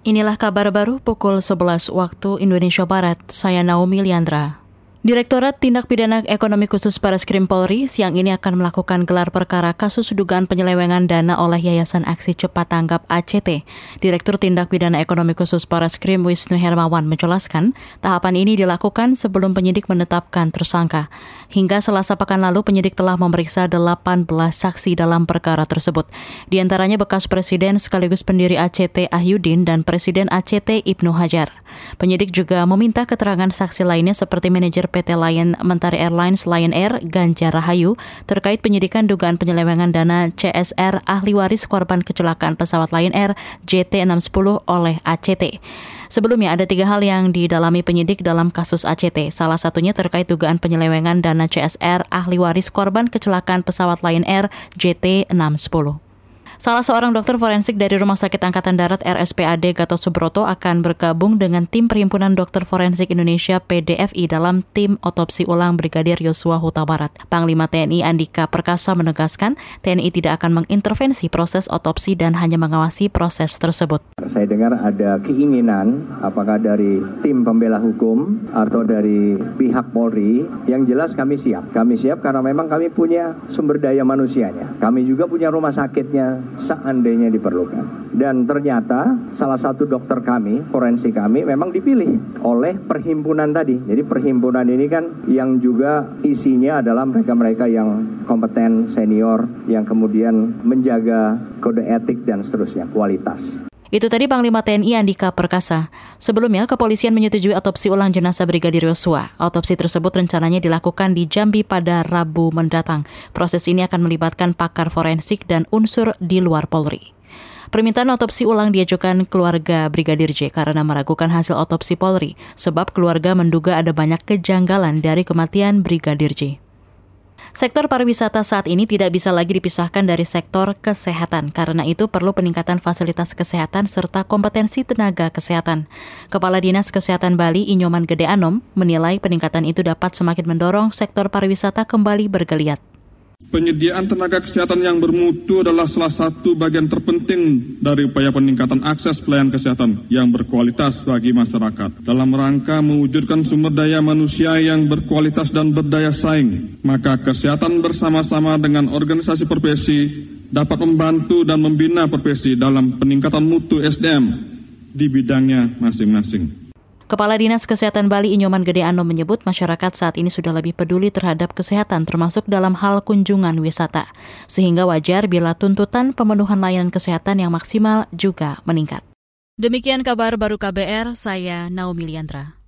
Inilah kabar baru pukul 11 waktu Indonesia Barat. Saya Naomi Liandra. Direktorat Tindak Pidana Ekonomi Khusus Krim Polri siang ini akan melakukan gelar perkara kasus dugaan penyelewengan dana oleh Yayasan Aksi Cepat Tanggap ACT. Direktur Tindak Pidana Ekonomi Khusus Krim Wisnu Hermawan menjelaskan, tahapan ini dilakukan sebelum penyidik menetapkan tersangka. Hingga selasa pekan lalu penyidik telah memeriksa 18 saksi dalam perkara tersebut. Di antaranya bekas presiden sekaligus pendiri ACT Ahyudin dan presiden ACT Ibnu Hajar. Penyidik juga meminta keterangan saksi lainnya seperti manajer PT Lion Mentari Airlines Lion Air Ganjar Rahayu terkait penyidikan dugaan penyelewengan dana CSR ahli waris korban kecelakaan pesawat Lion Air JT610 oleh ACT. Sebelumnya ada tiga hal yang didalami penyidik dalam kasus ACT. Salah satunya terkait dugaan penyelewengan dana CSR ahli waris korban kecelakaan pesawat Lion Air JT610. Salah seorang dokter forensik dari Rumah Sakit Angkatan Darat RSPAD Gatot Subroto akan bergabung dengan tim Perhimpunan Dokter Forensik Indonesia PDFI dalam tim otopsi ulang Brigadir Yosua Huta Barat. Panglima TNI Andika Perkasa menegaskan TNI tidak akan mengintervensi proses otopsi dan hanya mengawasi proses tersebut. Saya dengar ada keinginan apakah dari tim pembela hukum atau dari pihak Polri yang jelas kami siap. Kami siap karena memang kami punya sumber daya manusianya. Kami juga punya rumah sakitnya seandainya diperlukan. Dan ternyata salah satu dokter kami, forensik kami memang dipilih oleh perhimpunan tadi. Jadi perhimpunan ini kan yang juga isinya adalah mereka-mereka yang kompeten, senior, yang kemudian menjaga kode etik dan seterusnya, kualitas. Itu tadi Panglima TNI Andika Perkasa. Sebelumnya, kepolisian menyetujui otopsi ulang jenazah Brigadir Yosua. Otopsi tersebut rencananya dilakukan di Jambi pada Rabu mendatang. Proses ini akan melibatkan pakar forensik dan unsur di luar Polri. Permintaan otopsi ulang diajukan keluarga Brigadir J karena meragukan hasil otopsi Polri, sebab keluarga menduga ada banyak kejanggalan dari kematian Brigadir J. Sektor pariwisata saat ini tidak bisa lagi dipisahkan dari sektor kesehatan. Karena itu perlu peningkatan fasilitas kesehatan serta kompetensi tenaga kesehatan. Kepala Dinas Kesehatan Bali Inyoman Gede Anom menilai peningkatan itu dapat semakin mendorong sektor pariwisata kembali bergeliat. Penyediaan tenaga kesehatan yang bermutu adalah salah satu bagian terpenting dari upaya peningkatan akses pelayanan kesehatan yang berkualitas bagi masyarakat. Dalam rangka mewujudkan sumber daya manusia yang berkualitas dan berdaya saing, maka kesehatan bersama-sama dengan organisasi profesi dapat membantu dan membina profesi dalam peningkatan mutu SDM di bidangnya masing-masing. Kepala Dinas Kesehatan Bali Inyoman Gede Ano menyebut masyarakat saat ini sudah lebih peduli terhadap kesehatan termasuk dalam hal kunjungan wisata. Sehingga wajar bila tuntutan pemenuhan layanan kesehatan yang maksimal juga meningkat. Demikian kabar baru KBR, saya Naomi Liandra.